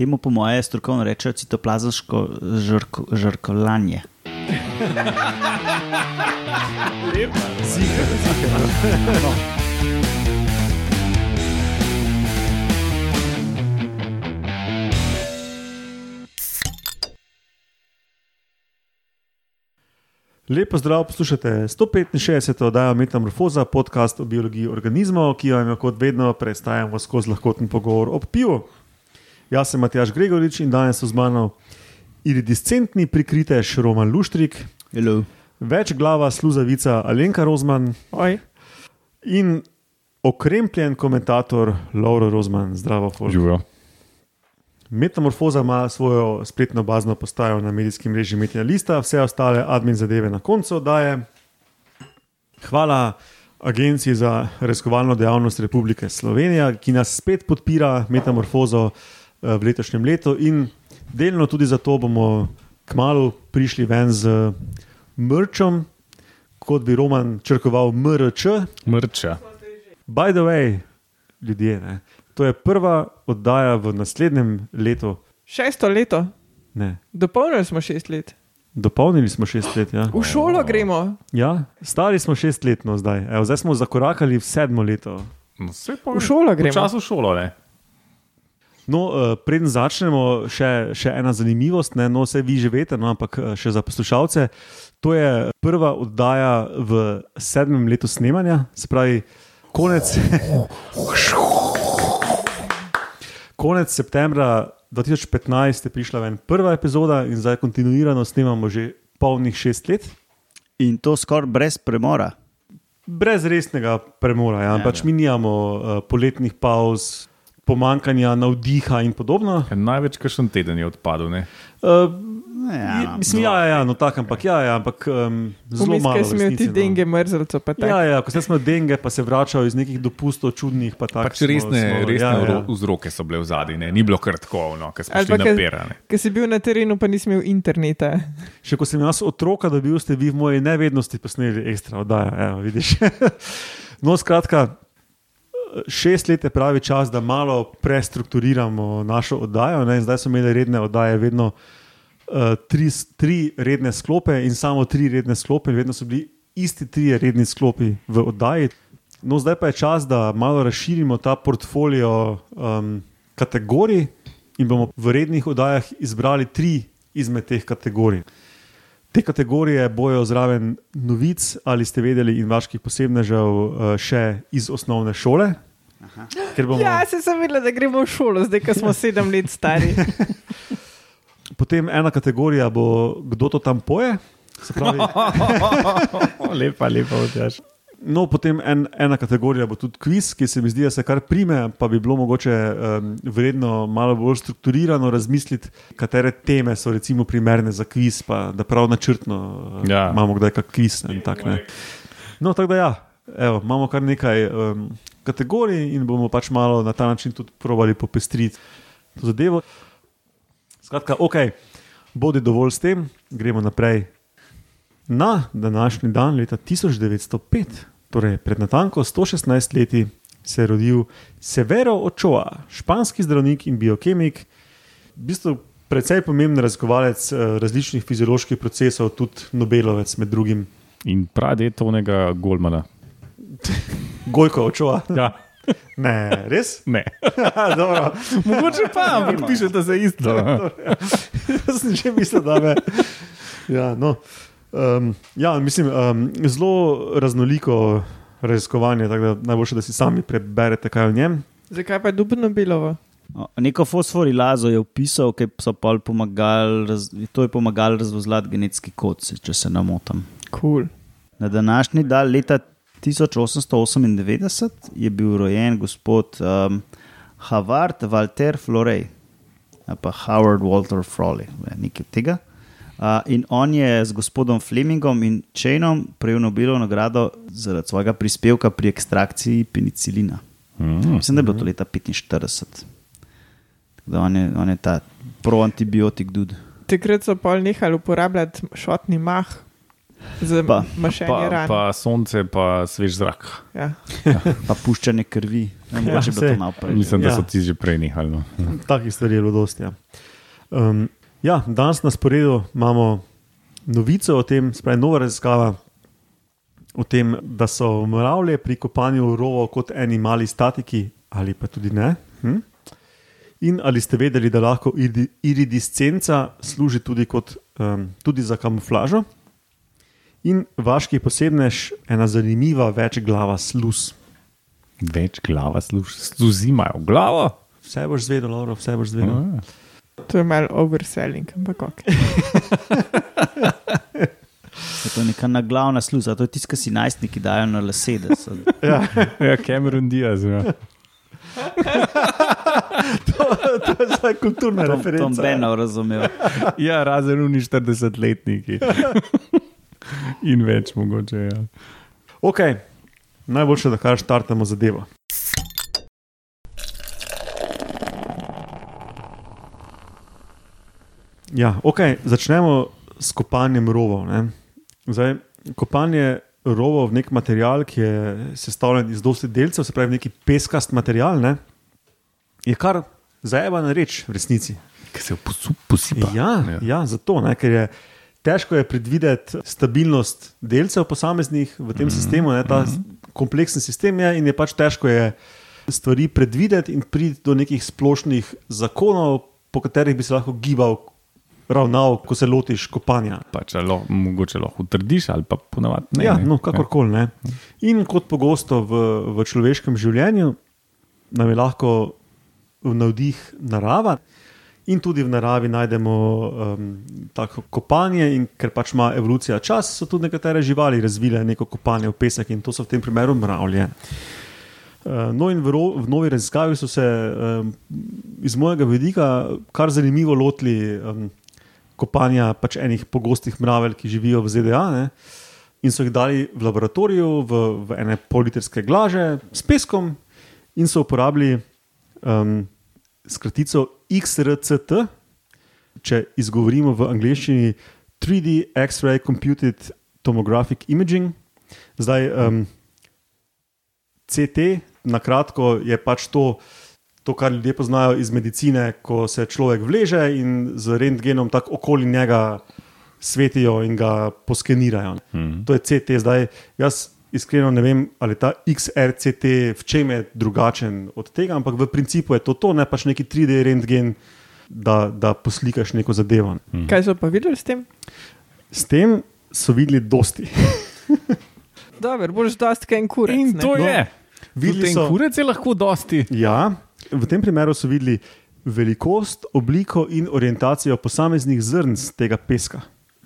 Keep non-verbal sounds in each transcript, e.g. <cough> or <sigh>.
Temu po moje strokovno rečejo citoplazmsko žrko, žrkolanje. Lepa. Lepo zdrav, poslušate 165. oddajo Metamorfoza, podcast o biologiji organizmov, ki vam jo kot vedno predstavljamo skozi lahkoten pogovor o pivu. Jaz sem Matjaš Gregorič in danes so z mano iridiscentni prikritež Roman Luštrik, Hello. več glava sluzavica Alenka Rozman Oj, in okremljen komentator Lauro Rozman. Zdravo. Živijo. Metamorfoza ima svojo spletno bazno postajo na medijskem mreži Metina Lista, vse ostale admin zadeve na koncu oddaje. Hvala Agenciji za raziskovalno dejavnost Republike Slovenije, ki nas spet podpira Metamorfozo v letošnjem letu in delno tudi zato bomo kmalo prišli ven z mrčom, kot bi Roman črkoval MRČ. Mrča. By the way, ljudje, ne, to je prva oddaja v naslednjem letu. šesto leto, Ne. dopolnili smo šest let. Dopolnili smo šest let. Ja. V šolo gremo. Ja, stari smo šest let, no zdaj. Evo, zdaj smo zakorakali v sedmo leto. No, V šolo gremo. V času šolo, ne. No, uh, preden začnemo, še, še ena zanimivost, ne, no, vse vi že veste, no, ampak eh, še za poslušalce. To je prva oddaja v sedmem letu snemanja, se pravi, konec, <laughs> konec septembra 2015 je prišla ven prva epizoda in zdaj kontinuirano snemamo že polnih šest let. In to skoraj brez premora. Brez resnega premora, ja. Ja, pač ja. mi nimamo uh, poletnih pauz, pomankanja navdiha in podobno. Največ, kar še teden je odpadel. Ne? Uh, Ja, no. mislim, ja, ja, ja, no tako, ampak ja, ja, ampak um, zelo malo. V sem imel ti denge mrzelco, pa tako. Ja, ja, ko sem imel denge, pa se vračajo iz nekih dopustov čudnih. Pa tak, Pač resne, smo, resne ja, ja. vzroke so bile v zadnji, ni bilo kar tako, no, ker smo šli pa na perane. Ker si bil na terenu, pa nisi imel interneta. <laughs> Še ko sem jaz otroka dobil, ste vi v moji nevednosti posneli ekstra oddaja. Evo, vidiš. <laughs> no, skratka. Šest let je pravi čas, da malo prestrukturiramo našo oddajo. Ne? in Zdaj smo imeli redne oddaje, vedno uh, tri, tri redne sklope in samo tri redne sklope, in vedno so bili isti tri redni sklopi v oddaji. No, zdaj pa je čas, da malo razširimo ta portfolio um, kategorij in bomo v rednih oddajah izbrali tri izmed teh kategorij. Te kategorije bojo zraven novic, ali ste vedeli, in vaških posebnežev uh, še iz osnovne šole. Ker bomo, Ja, se sem videla, da gremo v šolo, zdaj ko smo sedem let stari. <laughs> Potem ena kategorija bo, kdo to tam poje. Se Pravi, <laughs> <laughs> lepa, lepa, odjaš. No, potem en, ena kategorija bo tudi kviz, ki se mi zdi, da se kar prime, pa bi bilo mogoče um, vredno malo bolj strukturirano razmisliti, katere teme so recimo primerne za kviz, pa da prav načrtno uh, Ja. imamo kdaj kak kviz. ne, tak, ne. No, tako da ja, evo, imamo kar nekaj um, kategorij in bomo pač malo na ta način tudi probali popestriti to zadevo. Skratka, ok, bodi dovolj s tem, gremo naprej. Na današnji dan, leta 1905, torej pred natanko 116 leti, se je rodil Severo Ochoa, španski zdravnik in biokemik, v bistvu precej pomemben raziskovalec eh, različnih fizioloških procesov, tudi Nobelovec med drugim. In pravi tonega Golmana. <laughs> Gojko Ochoa. Ja, <laughs> Ne, res? <laughs> ne. Dobro. Mogoče pa, ampak pišete za isto. Jaz sem že mislil, da me. Ja, no. Um, ja mislim, um, zelo raznoliko raziskovanje, tako da najboljše, da si sami preberete, kaj je v njem. Zakaj pa je dubno Belovo? O, Neko fosforilazo je opisal, ki so pol pomagali, to je pomagalo razvozlati genetski kod, če se ne motim. Cool. Na današnji dan, leta 1898, je bil rojen gospod um, Havard Walter Florej, ali pa Howard Walter Froley, nekaj tega. Uh, in on je z gospodom Flemingom in Chainom prejel Nobelovo nagrado zaradi svojega prispevka pri ekstrakciji penicilina. Mm. Mislim, da je bilo to leta 45. Tako Da on, je, on je ta proantibiotik, tudi. Takrat so pol nehali uporabljati šotni mah, Pa- Pa, ran. pa sonce, pa svež zrak. Ja. <laughs> Pa puščanje krvi. Ne, Ja, bi bilo sej. to malo prej. Mislim, da Ja. so ti že prej nehali. No. Takih stvari je bilo dosti. Ja. Um, ja, danes na sporedu imamo novico o tem, spravi nova raziskava o tem, da so mravlje pri kopanju rovov kot eni mali statiki, ali pa tudi ne. Hm? In ali ste vedeli, da lahko iri- iridiscenca služi tudi, kot, um, tudi za kamuflažo? In vaški posebnež, ena zanimiva večglava sluz. Več glava služi, imajo glavo. Vse boš zvedel, Laura, vse boš zvedel. Ja. To je malo overselling, ampak ok. <laughs> Je to je neka naglavna sluza, to je tisto, kar si najstniki dajo na lase. da so- <laughs> Ja. Ja, Cameron Diaz. Ja. <laughs> to je zdaj kulturna Tom, Tom referenca. Benov razumel. ja, razen oni 40-letniki. In več mogoče. Ja. Ok, najboljše, da kar štartamo zadevo. Ja, ok, začnemo s kopanjem rovov. ne. Zdaj, kopanje rovov v nek material, ki je sestavljen iz dosti delcev, se pravi neki peskast material, ne, je kar zajebana reč v resnici. Ki se posipa. Ja, ja. ja zato, ne, ker je težko je predvideti stabilnost delcev posameznih v tem mm -hmm. sistemu. Ne, ta mm -hmm. kompleksen sistem je in je pač težko je stvari predvideti in priti do nekih splošnih zakonov, po katerih bi se lahko gibal, ravnal, ko se lotiš kopanja. Pač, lahko, mogoče lahko utrdiš, ali pa ponavadi ne. ja, ne. no, kakorkoli. Ne. In kot pogosto v, v človeškem življenju, nam je lahko v navdih narava. In tudi v naravi najdemo um, tako kopanje, in ker pač ima evolucija čas, so tudi nekatere živali razvile neko kopanje v pesek, in to so v tem primeru mravlje. Uh, No, in v, ro, v novi raziskavi so se um, iz mojega vidika kar zanimivo lotili um, kopanja pač enih pogostih mravelj, ki živijo v ZDA. Ne? In so jih dali v laboratoriju, v, v ene pollitrske glaže s peskom, in so uporabili um, skratico XRCT, če izgovorimo v angleščini 3D X-ray Computed Tomographic Imaging. Zdaj, um, CT, na kratko, je pač to, to, kar ljudje poznajo iz medicine, ko se človek vleže in z rentgenom tako okoli njega svetijo in ga poskenirajo. Hmm. To je CT. Zdaj, jaz iskreno ne vem, ali ta XRCT v čem je drugačen od tega, ampak v principu je to, to ne pač neki 3D rentgen, da, da poslikaš neko zadevo. Kaj so pa videli s tem? S tem so videli dosti. <laughs> Dobro, boš dosti kaj en kurec. In ne? to No, je. videli Tudi so- kurec je lahko dosti. Ja, v tem primeru so videli velikost, obliko in orientacijo posameznih zrnc tega peska.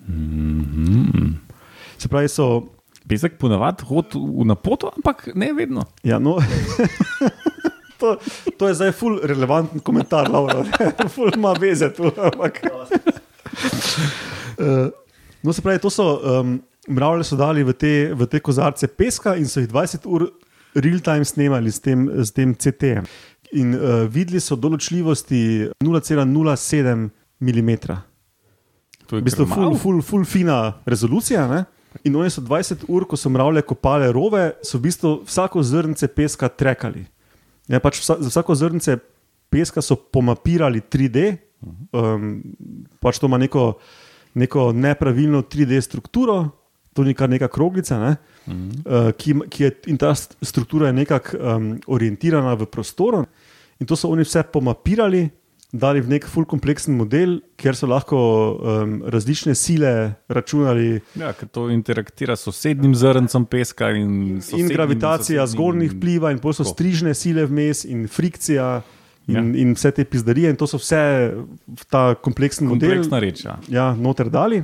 Mhm. Se pravi, so. Pesek ponavadi hodi v napoto, ampak ne vedno. Ja, no, <laughs> to, to je zdaj ful relevanten komentar, Laura. <laughs> ful ima veze tu. Ampak. Uh, no, se pravi, to so um, mravlje so dali v te, v te kozarce peska in so jih 20 ur real-time snemali s tem, s tem CT-jem. In uh, videli so določljivosti 0,07 mm. To je V bistvu, ful, ful, ful fina rezolucija. Ne? In oni so 20 ur, ko so mravlje kopale rove, so v bistvu vsako zrnce peska trekali. Ja, pač vsa, za vsako zrnce peska so pomapirali 3D, um, pač to ima neko, neko nepravilno 3D strukturo, to ni kar neka kroglica, ne? uh, ki, ki je, in ta st- struktura je nekako um, orientirana v prostoru. In to so oni vse pomapirali, dali v nek full kompleksen model, kjer so lahko um, različne sile računali. Ja, ker to interaktira s sosednjim zrncem peska. In, In sosednjim gravitacija sosednjim- zgornjih vpliva, in potem so strižne sile vmes, in frikcija, in, Ja. in vse te pizdarije, in to so vse v ta kompleksen model Kompleksna reč. Ja. ja, noter dali.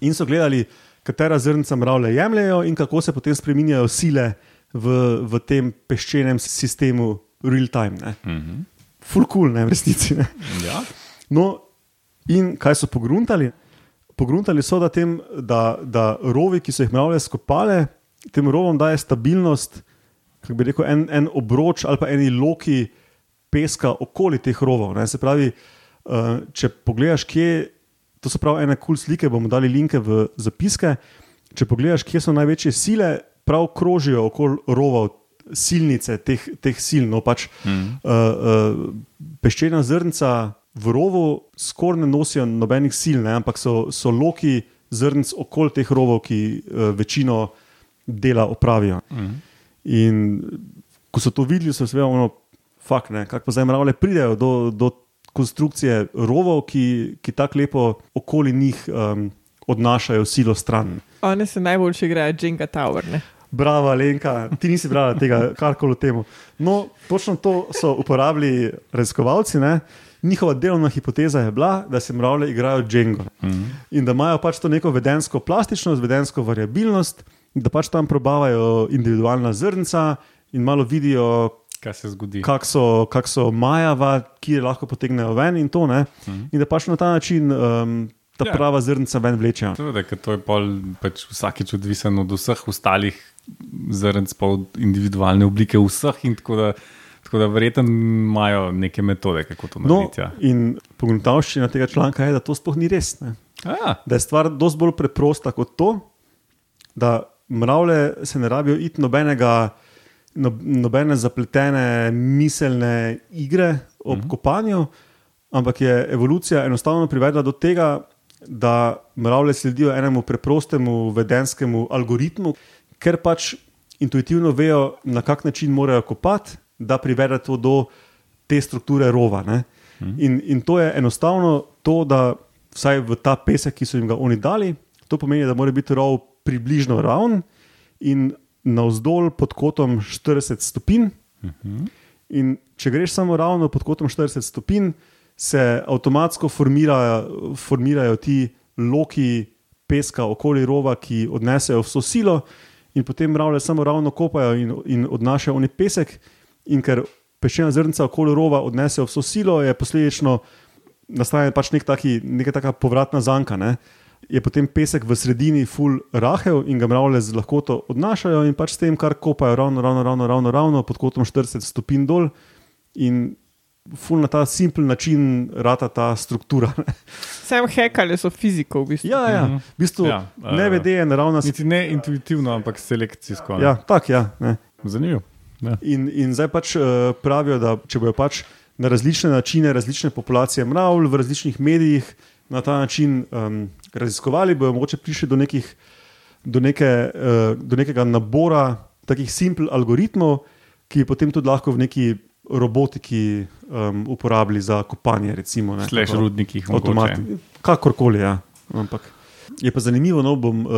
In so gledali, katera zrnca mravlje jemljajo in kako se potem spremenjajo sile v, v tem peščenem sistemu real time. Ne. Mhm. Full cool, ne v resnici. Ne. Ja. No, in kaj so pogruntali? Pogruntali so, da, tem, da, da rovi, ki so jih mravlje skopale, tem rovom daje stabilnost, kako bi rekel, en, en obroč ali pa eni loki peska okoli teh rovov. Ne. Se pravi, uh, če pogledaš, kje, to so prav ene kul cool slike, bomo dali linke v zapiske. če pogledaš, kje so največje sile, prav krožijo okoli rovov, silnice teh, teh sil. No, pač, mm. uh, uh, peščena zrnca v rovu skoraj ne nosijo nobenih sil, ne, ampak so, so loki zrnc okoli teh rovov, ki uh, večino dela opravijo. Mm. In ko so to videli, so se vedno, fakt, ne, kako pa zdaj mravlje pridejo do. do Konstrukcije rovov, ki, ki tako lepo okoli njih um, odnašajo silo stran. Oni se najboljši igrajo Jenga Tower. Ne? Bravo, Lenka, ti nisi brala tega, kar koli temu. No, točno to so uporabljali raziskovalci. Ne? Njihova delovna hipoteza je bila, da se mravlje igrajo Django mm -hmm. in da imajo pač to neko vedensko plastičnost, vedensko variabilnost, da pač tam probavajo individualna zrnca in malo vidijo, kaj se zgodi. Kako so, kak so majava, ki lahko potegnejo ven in to. Mm -hmm. In da pač na ta način um, ta ja. prava zrnca ven vlečejo. To, to je pol, pač vsakeč odvisen od vseh ostalih zrnc, pa od individualne oblike vseh. Tako da, tako da verjetno imajo neke metode, kako to narediti. No, ja. In pogledavščina tega članka je, da to sploh ni res. Da je stvar precej bolj preprosta kot to, da mravlje se ne rabijo iti nobenega. No, nobene zapletene miselne igre ob uh mhm. -huh. kopanju, ampak je evolucija enostavno privedla do tega, da mravlje sledijo enemu preprostemu vedenskemu algoritmu, ker pač intuitivno vejo, na kak način morajo kopati, da privede to do te strukture rova. Mhm. In, in to je enostavno to, da vsaj v ta pesek, ki so jim ga oni dali, to pomeni, da mora biti rov približno ravn in navzdol pod kotom 40 stopinj. Mhm. In če greš samo ravno pod kotom 40 stopinj, se avtomatsko formirajo, formirajo ti loki peska okoli rova, ki odnesejo vso silo, in potem mravlje samo ravno kopajo in, in odnašajo oni pesek. In ker peščena zrnca okoli rova odnesejo vso silo, je posledično nastane pač nek taki, neka taka povratna zanka. Ne? Je potem pesek v sredini full rahel in ga mravlje z lahkoto odnašajo, in pač s tem, kar kopajo, ravno, ravno, ravno, ravno, ravno pod kotom 40 stopinj dol. In ful na ta simpel način rata ta struktura. Sem hekali so fiziko, v bistvu. Ja, ja. V bistvu ja, ne vede, je naravna stvar. Ne intuitivno, ampak selekcijsko. Ja, tako ja, je. Zanimivo. Ja. In, in zdaj pač uh, pravijo, da če bojo pač na različne načine, različne populacije mravl v različnih medijih na ta način um, raziskovali, bojo mogoče prišli do, nekih, do, neke, uh, do nekega nabora takih simpel algoritmov, ki je potem tudi lahko v neki robotiki um, uporabili za kopanje, recimo. Slejš rudnikih, avtomati. Kakorkoli, ja. Ampak. Je pa zanimivo, no, bom uh,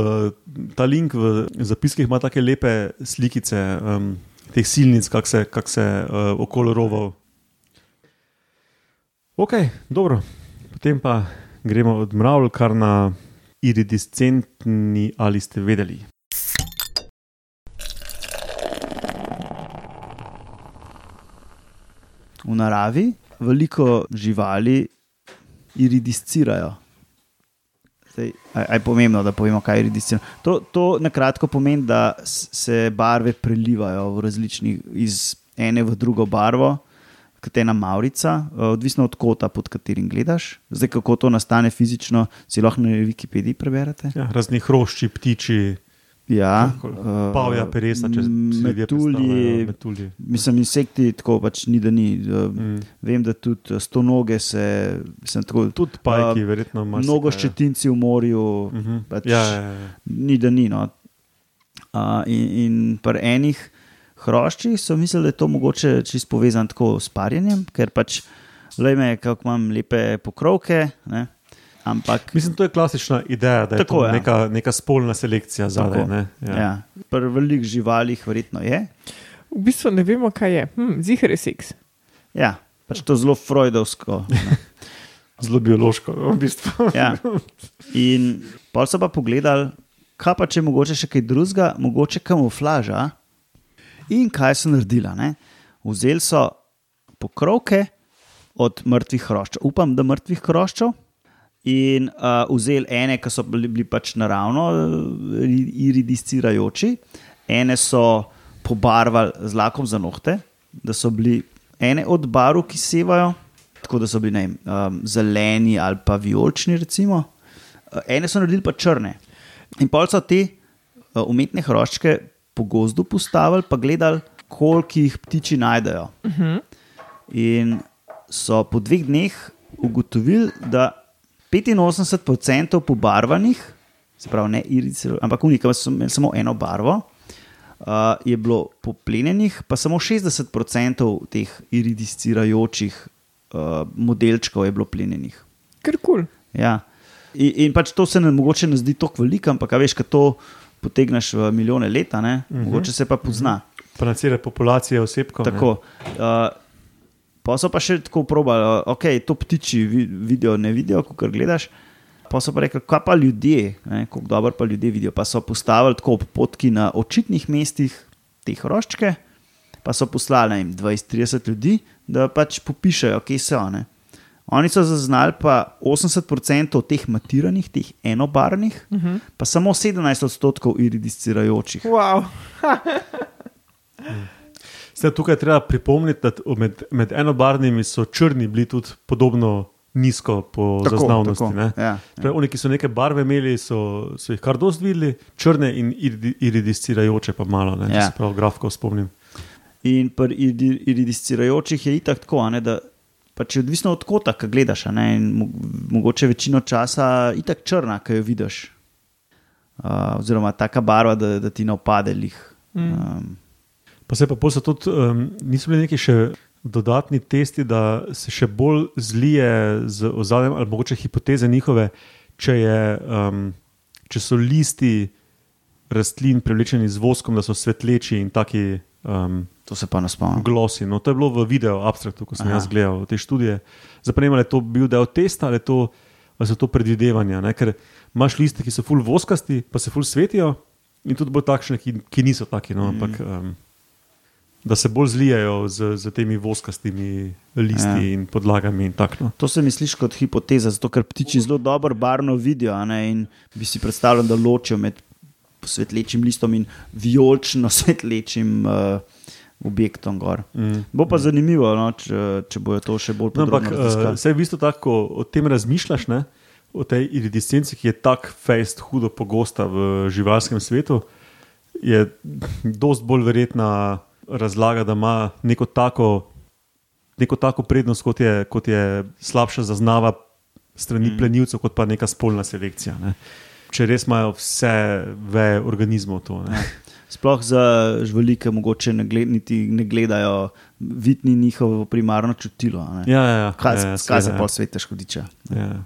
ta link v zapiskih ima tako lepe slikice um, teh silnic, kako se, kak se uh, okoli roval. Ok, dobro. Potem pa gremo od mravl, kar na iridiscentni ali ste vedeli. V naravi veliko živali iridiscirajo. Zdaj, aj, aj pomembno, da povemo, kaj je iridiscirajo. To, to na kratko pomeni, da se barve prelivajo različni, iz ene v drugo barvo, kot ena Maurica, odvisno od kota, pod katerim gledaš. Zdaj, kako to nastane fizično, si lahko na Wikipediji preberete. Ja, razni hrošči, ptiči. Ja, uh, Pavja, peresa, če metulji, metulji. Mislim, insekti tako pač ni, da ni. Uh, mm. Vem, da tudi sto noge se. Tako, tudi pajki, uh, verjetno imaš. Mnogo ja. ščetinci v morju, mhm. -huh. pač ja, ja, ja. ni, da ni. No. Uh, in in pri enih hroščih so mislili, da je to mogoče čisto povezano tako s parjenjem, ker pač, lejme, kako imam lepe pokrovke. Ne. Ampak, Mislim, to je klasična ideja, da je tako, to ja. neka, neka spolna selekcija zadaj. Ja. Ja. Pri velikih živalih verjetno je. V bistvu ne vemo, kaj je. Hm, Zihar je seks. Ja, pač to zelo freudovsko. <laughs> zelo biološko, v bistvu. ja. In pa so pa pogledali, kaj pa če mogoče še kaj drugega, mogoče kamuflaža. In kaj so naredili? Vzeli so pokrovke od mrtvih hroščev. Upam, da mrtvih hroščev in uh, vzeli ene, ki so bili, bili pač naravno uh, iridiscirajoči, ene so pobarvali z lakom za nohte, da so bili ene od barv, ki sevajo, tako da so bili ne, um, zeleni ali pa vijolični, recimo, uh, ene so naredili pa črne. In pol so te uh, umetne hroščke po gozdu postavili, pa gledali, koliko jih ptiči najdejo. Uh -huh. In so po dveh dneh ugotovili, da 85% pobarvanih, se pravi, ne irice, ampak unika, so imeli samo eno barvo, uh, je bilo poplenjenih, pa samo 60% teh iridiscirajočih uh, modelčkov je bilo plenjenih. Ker kul. Cool. Ja. In, in pač to se nam mogoče ne zdi tako veliko, ampak veš, kaj to potegneš v milijone let, uh -huh. mogoče se pa pozna. Pa na cele populacije osebkov. ne. Tako. Uh, pa so pa še tako probali, ok, to ptiči vi- vidijo, ne vidijo, ko gledaš. Pa so pa rekli, kaj pa ljudje, ne, kako dobro pa ljudje vidijo. Pa so postavili tako potki na očitnih mestih te hroščke, pa so poslali vem, 20-30 ljudi, da pač popišajo, kje so. Ne. Oni so zaznali pa 80% teh matiranih, teh enobarvnih, uh -huh. pa samo 17 odstotkov iridiscirajočih. Wow. <laughs> Zdaj, tukaj je treba pripomniti, da med, med enobarvnimi so črni bili tudi podobno nizko po Tako, zaznavnosti. tako, ne. ja, Torej, Oni, ki so neke barve imeli, so, so jih kar dosti videli, črne in iridi- iridiscirajoče pa malo, ne, Ja. se prav grafko spomnim. In pri iri- iridiscirajočih je itak tako, a ne, da pač je odvisno od kota, ki gledaš. a Ne, in mo- mogoče večino časa je tako črna, ki jo vidiš. Uh, oziroma, taka barva, da, da ti ne opade lih. Um, Pa se pa pol so tudi, um, niso bili neki še dodatni testi, da se še bolj zlije z ozadjem, ali mogoče hipoteze njihove, če, je, um, če so listi rastlin prevlečeni z voskom, da so svetleči in taki um, to se pa ne spomnim. glosi. No, to je bilo v videu abstraktu, ko sem Aha. Jaz gledal te študije. Zapremo, ali je to bil del testa ali, to, ali so to predvidevanja. Ne? Ker imaš liste, ki so full voskasti, pa se full svetijo, in tudi bolj takšne, ki, ki niso taki. No? Ampak, um, da se bolj zlijajo z, z temi voskastimi listi Ja. in podlagami. In tak, no. To se mi sliši kot hipoteza, zato ker ptiči zelo dobro barvno vidijo. Ne, in bi si predstavljal, da ločijo med svetlečim listom in vijolično <laughs> svetlečim uh, objektom. Gor. Mm. Bo pa zanimivo, no, če, če bojo to še bolj No, ampak podrobno uh, raziskali. vse v bistvu tako, ko o tem razmišljaš, ne, o tej iridescenci, ki je tako fejst, hudo pogosta v živalskem svetu, je dosti bolj verjetna razlaga, da ima neko tako, neko tako prednost, kot je, kot je slabša zaznava strani mm. plenilcev, kot pa neka spolna selekcija. Ne. Če res imajo vse veje organizmov to. Ne. <laughs> Sploh za živali, ki mogoče ne, gled, ne gledajo, vidni njihovo primarno čutilo. ne. Ja, ja, ja, Kaj, ja, ja, kaj se pa svete škodiča? ja.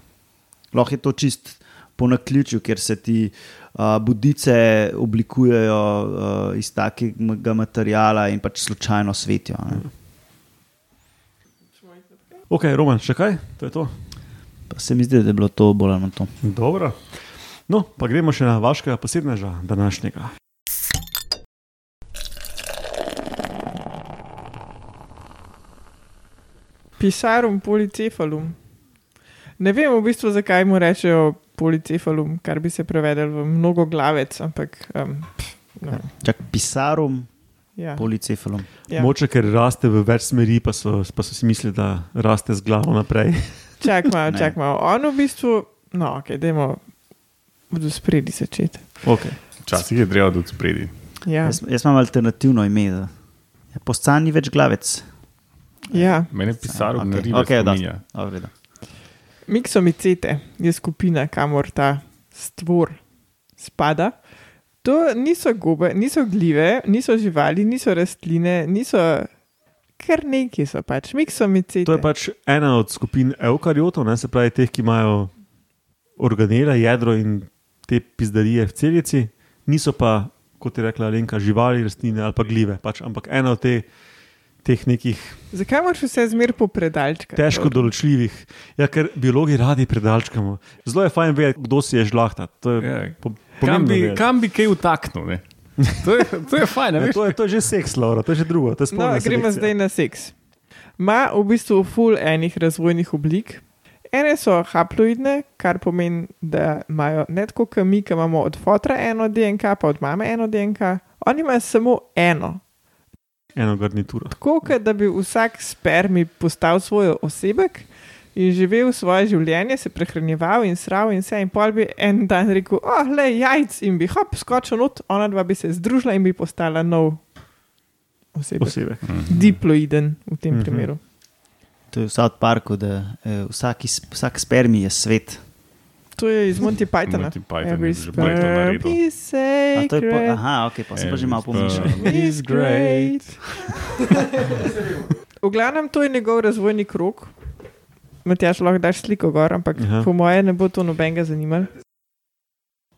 Lahko je to čist po naključju, ker se ti uh, budice oblikujejo uh, iz takega materijala in pač slučajno svetijo. ne. Ok, Roman, še kaj? To je to. Pa se mi zdi, da je bilo to bolj manj to. Dobro. No, pa gremo še na vašega posebneža današnjega. Pisarum policefalum. Ne vem v bistvu, zakaj mu rečejo policefalum, kar bi se prevedel v mnogo glavec, ampak. Um, Čak pisarum, ja. policefalum. Ja. Moče, ker raste v več smeri, pa so, pa so si mislili, da raste z glavo naprej. <laughs> Čak malo, Ne. čak malo. On v bistvu, no, ok, dajmo v spredi začeti. Okay. Včasih je treba od spredi. Ja. Jaz, jaz imam alternativno ime. da- Ja, Postan ni več glavec. ja. Mene pisar Ok, na ribe ok, da. spominja. A, v redu. Miksomicete je skupina, kamor ta stvor spada. To niso gobe, niso gljive, niso živali, niso rastline, niso kar neki so pač. Miksomicete. To je pač ena od skupin eukariotov, ne, se pravi teh, ki imajo organele, jedro in te pizdarije v celici, niso pa, kot je rekla Lenka, živali, rastline ali pa gljive, pač, ampak ena od te, teh nekih Zakaj moraš vse zmer po predalčkah? težko določljivih. Ja, ker biologi radi predalčkamo. Zelo je fajn vedeti, kdo si je žlahta. To je Ja. po- Kam bi, vedeti. kam bi kaj utaknil? ne? To je, to je fajn, <laughs> Ja, veš. to, je, to je že seks, Laura, to je že drugo. To je No, gremo selekcija. zdaj na seks. Ma v bistvu full enih razvojnih oblik. Ene so haploidne, kar pomeni, da imajo ne tako kot mi, ki imamo od fotra eno DNK, pa od mame eno DNK, oni imajo samo eno. Eno garnituro. Tako, da bi vsak spermi postal svoj osebek, in živel svoje življenje, se prehranjeval in sral in vse. In pol bi en dan rekel, oh, le jajc in bi hop, skočil not, ona dva bi se združila in bi postala nov osebek. Posebej. Diploiden v tem Mhm. primeru. To je v South Parku, da eh, vsak, iz- vsak spermi je svet. To je iz Monty Pythona. Monty Python Every sperm is A to je po, sacred. aha, ok, pa sem pa že Every malo pomišljal. is great. <laughs> v glavnem, to je njegov razvojni krok. Matjaš lahko daš sliko gor, ampak Aha. po moje ne bo to nobenega zanimalo.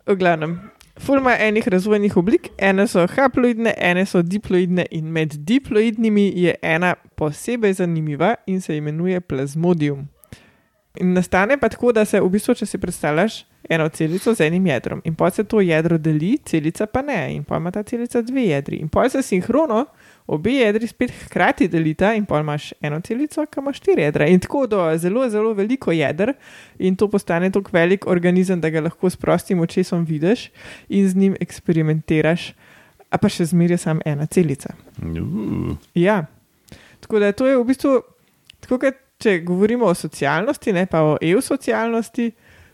V glavnem, ful ima enih razvojnih oblik, ene so haploidne, ene so diploidne in med diploidnimi je ena posebej zanimiva in se imenuje plazmodium. In nastane pa tako, da se v bistvu, če si predstavljaš eno celico z enim jedrom in pa se to jedro deli, celica pa ne, in pa ima ta celica dve jedri. In pa se sinhrono obe jedri spet hkrati delita, in pa imaš eno celico, ki ima štiri jedra. In tako do zelo, zelo veliko jeder, in to postane tako velik organizem, da ga lahko s prostim očesom vidiš in z njim eksperimentiraš, a pa še zmeraj samo ena celica. Uh, Ja. Tako da to je v bistvu, tako kot če govorimo o socialnosti, ne pa o EU-socialnosti,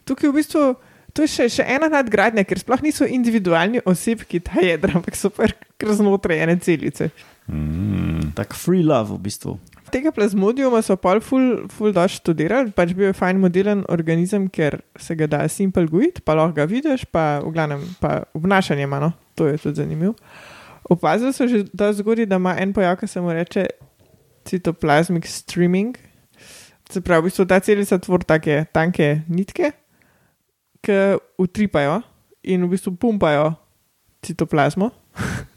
tukaj v bistvu. To je še, še ena nadgradnja, ker sploh niso individualni osebki ta jedra, ampak so kar znotraj ene celice. mm, Tak free love v bistvu. Tega plazmodijuma so pol ful, ful dož študirali, pač bil je fajn modelen organizem, ker se ga da simple gojiti, pa lahko ga vidiš, pa v glavnem pa obnašanje ima, no, to je tudi zanimivo. Opazili so že da zgodi, da ima en pojav, ki se mu reče citoplasmic streaming. Se pravi, v bistvu ta celica tvori take tanke nitke, ki utripajo in v bistvu pumpajo citoplazmo. <laughs>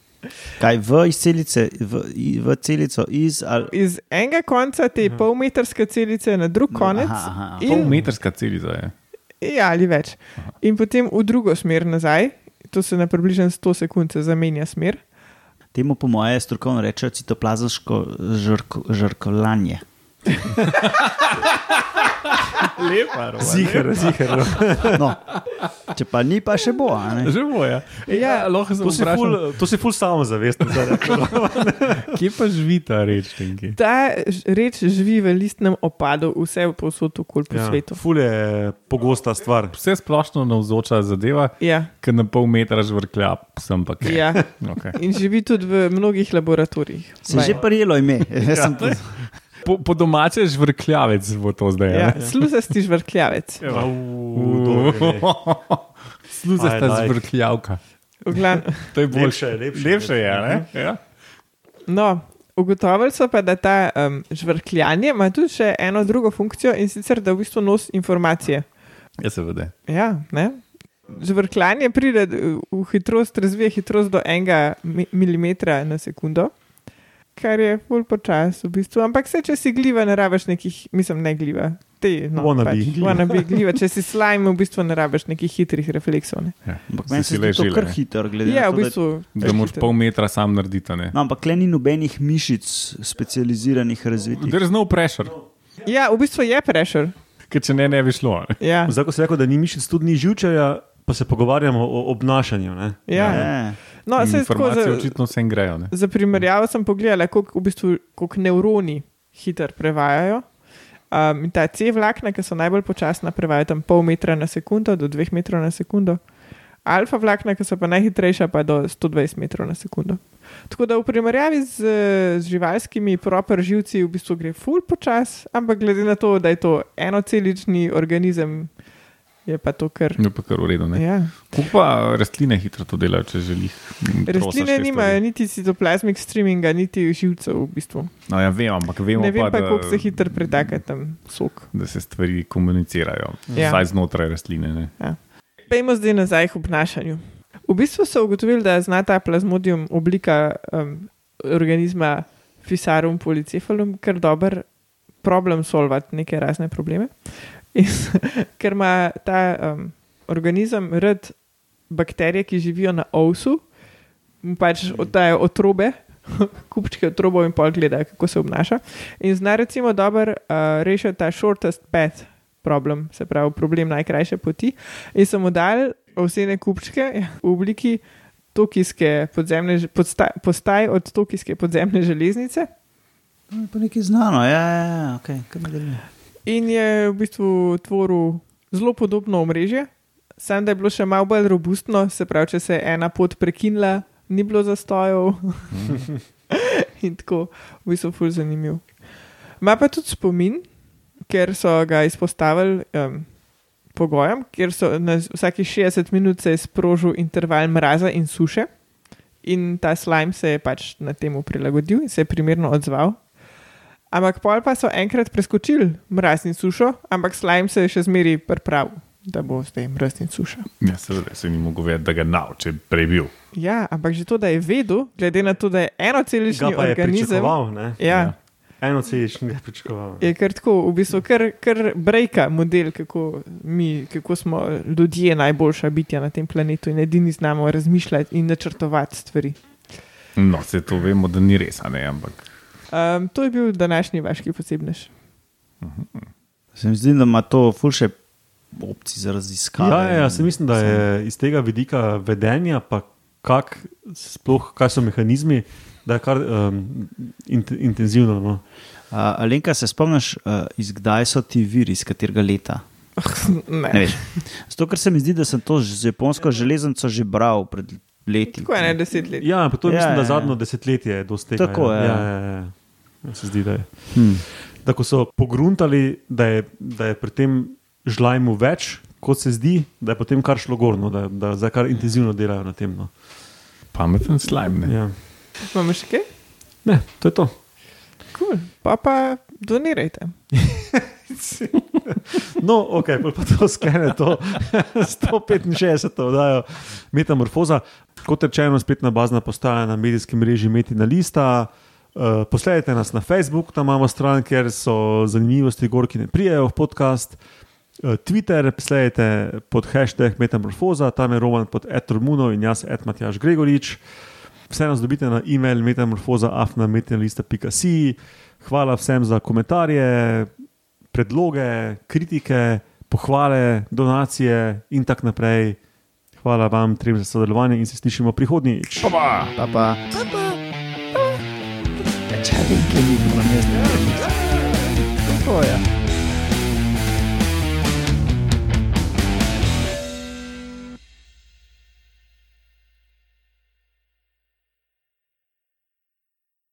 Kaj v celice, v, v celico iz ali. Iz enega konca te polmetrske celice na drug konec. Aha, aha, aha. In- pol metrska celica je. Ja, ali več. In potem v drugo smer nazaj, to se na približno 100 sekund se zamenja smer. Temu, po moje, strokovno rečejo citoplazmsko žrko, žrkolanje. <laughs> Lepa, Ziher, ziher. No, če pa ni, pa še bo. a ne? Že boja. Ja, lahko se To si ful, to si ful samozavesten. <laughs> Kje pa živi ta reč? Tenki? Ta reč živi v listnem opadu, vse povsod okoli po Ja, svetu. ful je pogosta stvar. Vse splošno navzoča zadeva, Ja, ki na pol metra žvrklja, sem pa kaj. ja. Okay. In živi tudi v mnogih laboratorijih. Se je že prijelo ime. Jaz sem to- <laughs> Po, po domače žvrkljavec bo to zdaj. Ja, Ja. slusasti žvrkljavec. <laughs> Sluzasta žvrkljavka. To je boljše. Lepše je, lepše. Lepše je, ne? Ja. No, ugotovili so pa, da ta um, žvrkljanje ima tudi še eno drugo funkcijo in sicer, da v bistvu nosi informacije. Ja, seveda. Ja, ne. Žvrkljanje pride v v hitrost, razvije hitrost do enega mi- milimetra na sekundo, kar je bolj počasno v bistvu. Ampak se, če si gliva, ne rabiš nekih, mislim, ne gliva. Te, no, Wannabe pač, gliva. wannabe <laughs> gliva. Če si slime, v bistvu ne rabiš nekih hitrih refleksov. Ne. Ja. Ampak meni se zdi to kar hitro. glede na Ja, to, v da- bistvu. Da moraš pol metra sam narediti. Ne? No, ampak le ni nobenih mišic specializiranih razvitih. There is no pressure, Ja, v bistvu je pressure. ker če ne, ne bi šlo. Ne? Ja, Zdaj, ko si rekel, da ni mišic, tudi ni živčevja, pa se pogovarjamo o obnašanju. Ne? ja. Ja. No, se Informacije za, očitno vsem grejo. Ne? za primerjavo sem pogledala, koliko, v bistvu, koliko nevroni hitro prevajajo. Um, ta C vlakna, ki so najbolj počasna, prevajajo tam pol metra na sekundo do dveh metrov na sekundo. Alfa vlakna, ki so pa najhitrejša, pa do 120 metrov na sekundo. Tako da v primerjavi z, z živalskimi proper živci v bistvu gre ful počas, ampak glede na to, da je to enocelični organizem, je pa to kar. Je pa kar v redu. ne. Ja. Kako pa rastline hitro to delajo, če želiš? Rastline nimajo niti citoplasmik streaminga, niti živcev v bistvu. No, ja, vem, ampak vemo Ne vem pa, pa, da, koliko se hitro pretaka tam sok. da se stvari komunicirajo, Ja. vsaj znotraj rastline. Ne? Pejmo zdaj nazaj k obnašanju. V bistvu so ugotovili, da zna ta plazmodium oblika um, organizma Fisarum polycephalum kar dober problem solvati neke razne probleme. In, <laughs> ker ima ta um, organizem rad bakterije, ki živijo na ovsu, pač oddajo otrobe, <laughs> kupčke otrobov in pol gledajo, kako se obnaša. In zna recimo dobro uh, rešiti ta shortest path problem, se pravi problem najkrajše poti. In so mu dali ovsene kupčke ja, v obliki tokijske podzemne, podstaj, postaj od tokijske podzemne železnice. To je pa nekaj znano, ja, ja, ja okay. kaj nadaljuje. In je v bistvu tvoril zelo podobno omrežje, samo da je bilo še malo bolj robustno, se pravi, če se je ena pot prekinila, ni bilo zastojev. <laughs> in tako, v bistvu, ful zanimiv. Ma pa tudi spomin, ker so ga izpostavili um, pogojem, ker so na vsakih 60 minut se je sprožil interval mraza in suše. In ta slime se je pač na temu prilagodil in se je primerno odzval. Ampak pol pa so enkrat preskočili mraz in sušo, ampak slime se je še zmeraj pripravil, da bo zdaj mraz in suša. Ja, seveda se ni mogel vedeti, da ga je prej bil. Ja, ampak že to, da je vedel, glede na to, da je enocelični organizem. Ja, Eno celično ga je pričakoval. je kar tako, v bistvu kar, kar brejka model, kako, mi, kako smo ljudje najboljša bitja na tem planetu in edini znamo razmišljati in načrtovati stvari. No, se to vemo, da ni res, a ne, ampak Um, to je bil današnji vaški posebnež. Se mi zdi, da ima to ful še opcij za raziskave. Ja, ja, jaz mislim, da je iz tega vidika vedenja, pa kak, sploh, kaj so mehanizmi, da je kar um, int, intenzivno. No. Uh, Alenka, se spomniš, uh, izkdaj so ti viri, iz katerega leta? <laughs> Ne. Ne veš. Zato, ker se mi zdi, da sem to z japonsko železnico že bral pred leti. Tako je, ne deset let. Ja, pa to je, Ja, mislim, da ja, ja. zadnjo desetletje je dosti tega. Tako ja. je, Ja, ja. ja, ja. Se zdi, da je. Hmm. Da, ko so pogruntali, da je, da je pri tem žlajmu več, kot se zdi, da je potem kar šlo gorno, da, da zdaj kar intenzivno delajo na tem. No. pameten slime. Ne? Ja. Imamo še kaj? Ne, to je to. Cool. Pa pa donirajte. <laughs> No, ok, pa to sklene to <laughs> 165. oddajo Metamorfoza. Kot rečeno, spletna bazna postaja na medijskem mreži Metina Lista. Uh, posledajte nas na Facebook, tam imamo stran, kjer so zanimivosti, gor, ki ne prijajo v podcast. Uh, Twitter, sledajte pod hashtag Metamorfoza, tam je Roman pod Etrumuno in jaz, Edmatjaš Gregorič. Vse nas dobite na e-mail metamorfoza.afnametinalista.si. Hvala vsem za komentarje, predloge, kritike, pohvale, donacije in tako naprej. Hvala vam trem za sodelovanje in se slišimo prihodnjič. Pa pa. Pa pa. Ja, čakaj, kje mi bomo jaz? Tako je.